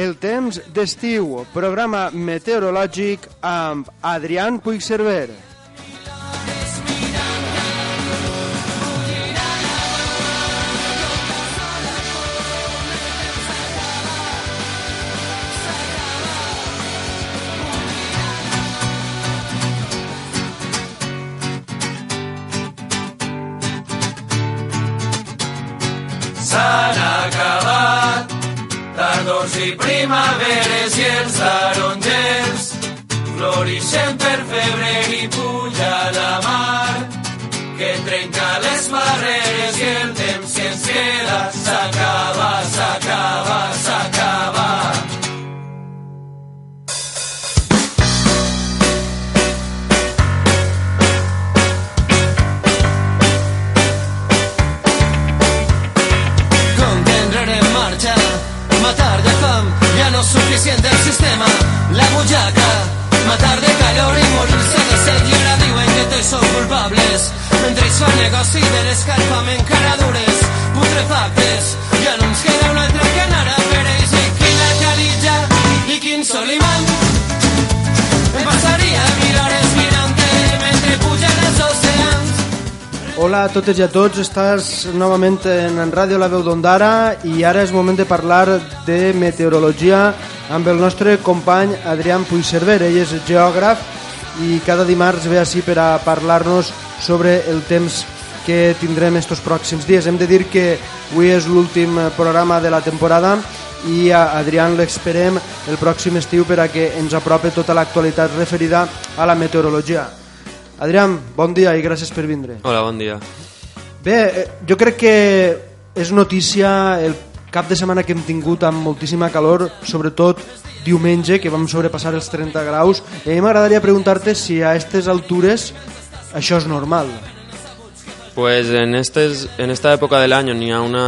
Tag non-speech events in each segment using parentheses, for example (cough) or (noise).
El temps d'estiu, programa meteorològic amb Adrián Puigcerver. Tardors i primaveres i els tarongers florixen per febrer i puja Hola a totes i a tots, estàs novament en, Ràdio La Veu d'Ondara i ara és moment de parlar de meteorologia amb el nostre company Adrián Puigcerver. Ell és geògraf i cada dimarts ve així per a parlar-nos sobre el temps que tindrem estos pròxims dies. Hem de dir que avui és l'últim programa de la temporada i a Adrián l'experem el pròxim estiu per a que ens aprope tota l'actualitat referida a la meteorologia. Adrián, bon dia i gràcies per vindre. Hola, bon dia. Bé, eh, jo crec que és notícia el cap de setmana que hem tingut amb moltíssima calor, sobretot diumenge, que vam sobrepassar els 30 graus. I a mi m'agradaria preguntar-te si a aquestes altures això és normal. Pues en, estes, en esta època de l'any on hi ha una,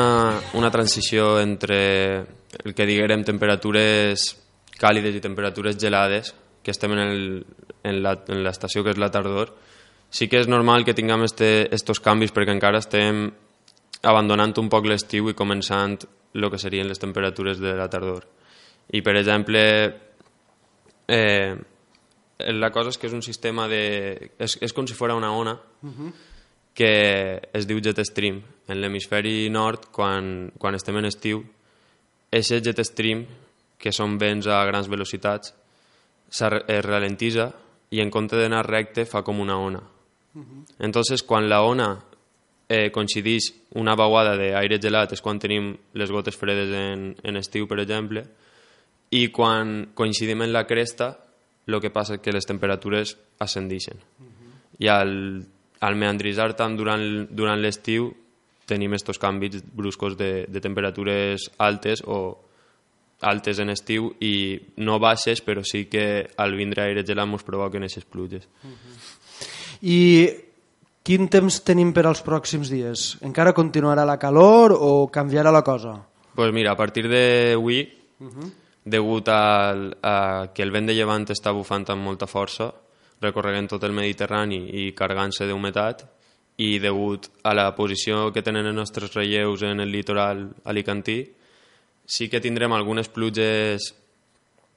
una transició entre el que diguérem temperatures càlides i temperatures gelades, que estem en el- en la- en l'estació que és la tardor, sí que és normal que tinguem este, estos canvis perquè encara estem abandonant un poc l'estiu i començant el que serien les temperatures de la tardor. I, per exemple, eh, la cosa és que és un sistema de... És, és com si fos una ona que es diu jet stream. En l'hemisferi nord, quan, quan estem en estiu, aquest jet stream, que són vents a grans velocitats, es ralentitza i en compte d'anar recte fa com una ona. Entonces, quan la ona eh, coincideix una vaguada d'aire gelat és quan tenim les gotes fredes en, en estiu, per exemple, i quan coincidim en la cresta, el que passa és que les temperatures ascendeixen. I al, al meandritzar tant durant, durant l'estiu tenim estos canvis bruscos de, de temperatures altes o altes en estiu i no baixes, però sí que al vindre aire gelat ens provoquen aquestes pluges. I quin temps tenim per als pròxims dies? Encara continuarà la calor o canviarà la cosa? Pues mira, a partir d'avui, degut al, a que el vent de llevant està bufant amb molta força, recorregant tot el Mediterrani i cargant-se d'humetat, i degut a la posició que tenen els nostres relleus en el litoral alicantí, sí que tindrem algunes pluges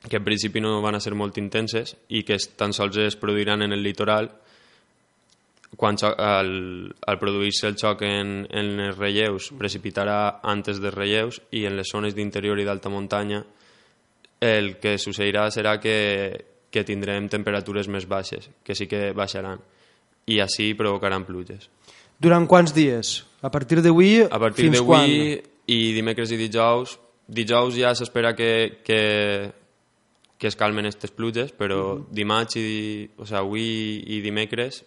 que en principi no van a ser molt intenses i que tan sols es produiran en el litoral quan al, al produir-se el xoc en, en els relleus precipitarà antes dels relleus i en les zones d'interior i d'alta muntanya el que succeirà serà que, que tindrem temperatures més baixes, que sí que baixaran i així provocaran pluges. Durant quants dies? A partir d'avui A partir fins quan? d'avui i dimecres i dijous, dijous ja s'espera que, que, que es calmen aquestes pluges, però dimarts i, o sigui, avui i dimecres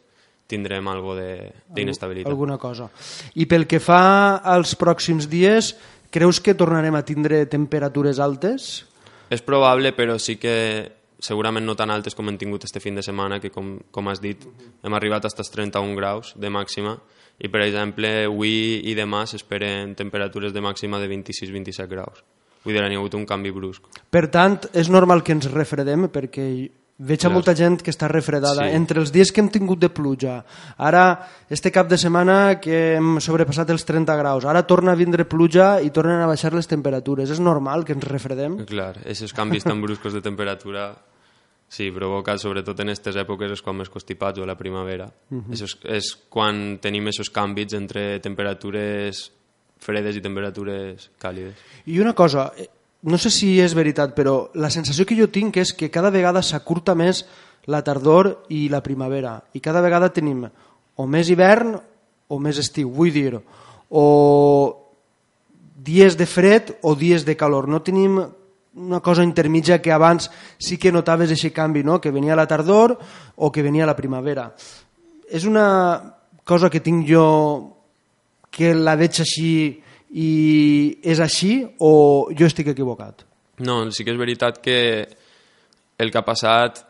tindrem algo de- d'inestabilitat. alguna cosa. I pel que fa als pròxims dies, creus que tornarem a tindre temperatures altes? És probable, però sí que segurament no tan altes com hem tingut este fin de setmana, que com, com has dit, hem arribat als 31 graus de màxima, i per exemple, avui i demà s'esperen temperatures de màxima de 26-27 graus. Vull dir, hi ha hagut un canvi brusc. Per tant, és normal que ens refredem perquè veig a molta gent que està refredada. Sí. Entre els dies que hem tingut de pluja, ara, este cap de setmana que hem sobrepassat els 30 graus, ara torna a vindre pluja i tornen a baixar les temperatures. És normal que ens refredem? Clar, aquests canvis tan bruscos de temperatura sí, provoca, sobretot en aquestes èpoques, és quan més constipats o la primavera. Això és, és quan tenim aquests canvis entre temperatures fredes i temperatures càlides. I una cosa, no sé si és veritat, però la sensació que jo tinc és que cada vegada s'acurta més la tardor i la primavera. I cada vegada tenim o més hivern o més estiu. Vull dir, o dies de fred o dies de calor. No tenim una cosa intermitja que abans sí que notaves aquest canvi, no? que venia la tardor o que venia la primavera. És una cosa que tinc jo que la veig així i és així o jo estic equivocat? No, sí que és veritat que el que ha passat,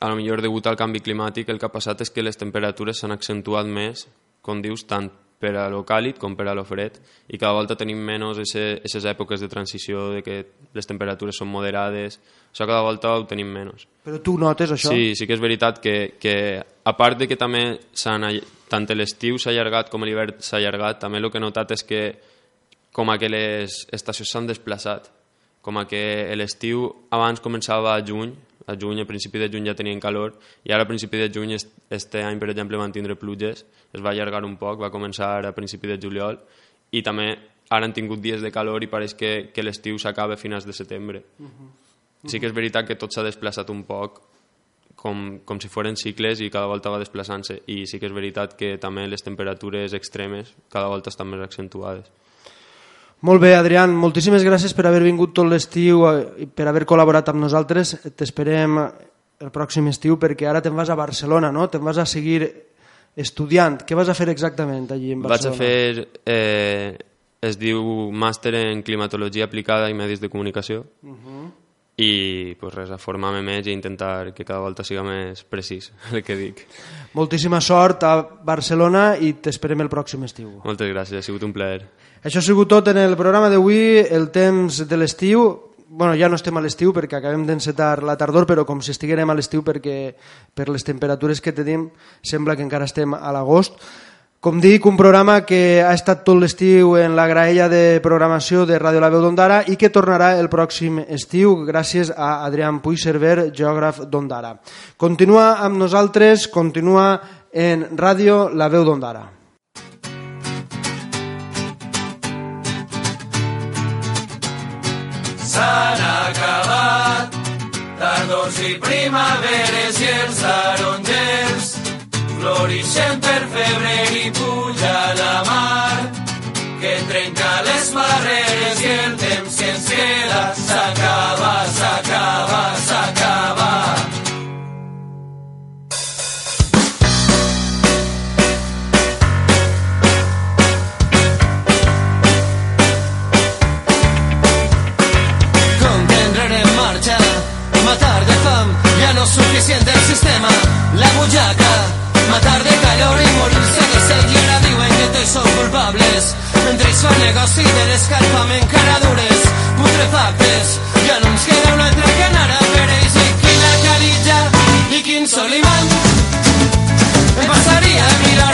a lo millor degut al canvi climàtic, el que ha passat és que les temperatures s'han accentuat més, com dius, tant per a lo càlid com per a lo fred, i cada volta tenim menys aquestes èpoques de transició, de que les temperatures són moderades, això cada volta ho tenim menys. Però tu notes això? Sí, sí que és veritat que, que a part de que també tant l'estiu s'ha allargat com l'hivern s'ha allargat, també el que he notat és que com a que les estacions s'han desplaçat, com a que l'estiu abans començava a juny, a juny, a principi de juny ja tenien calor, i ara a principi de juny, est- este any, per exemple, van tindre pluges, es va allargar un poc, va començar a principi de juliol, i també ara han tingut dies de calor i pareix que, que l'estiu s'acaba a finals de setembre. Sí que és veritat que tot s'ha desplaçat un poc com, com si foren cicles i cada volta va desplaçant-se i sí que és veritat que també les temperatures extremes cada volta estan més accentuades. Molt bé, Adrián, moltíssimes gràcies per haver vingut tot l'estiu eh, i per haver col·laborat amb nosaltres. T'esperem el pròxim estiu perquè ara te'n vas a Barcelona, no? Te'n vas a seguir estudiant. Què vas a fer exactament allí en Vaig a Barcelona? fer, eh, es diu màster en climatologia aplicada i medis de comunicació i pues res, a formar-me més i intentar que cada volta siga més precís (laughs) el que dic. Moltíssima sort a Barcelona i t'esperem el pròxim estiu. Moltes gràcies, ha sigut un plaer. Això ha sigut tot en el programa d'avui, el temps de l'estiu. bueno, ja no estem a l'estiu perquè acabem d'encetar la tardor, però com si estiguérem a l'estiu perquè per les temperatures que tenim sembla que encara estem a l'agost. Com dic, un programa que ha estat tot l'estiu en la graella de programació de Ràdio La Veu d'Ondara i que tornarà el pròxim estiu gràcies a Adrián Puig Cerver, geògraf d'Ondara. Continua amb nosaltres, continua en Ràdio La Veu d'Ondara. S'han acabat tardors i primaveres i els tarongers florixen per febrer i puja la mar que trenca les barreres i el temps que ens queda s'acaba, s'acaba, s'acaba. Mentre ells fan negoci de l'escalfament caradures, putrefactes, ja no ens queda un altre que anar a per ells i quina caritja i quin solimant. Em passaria mil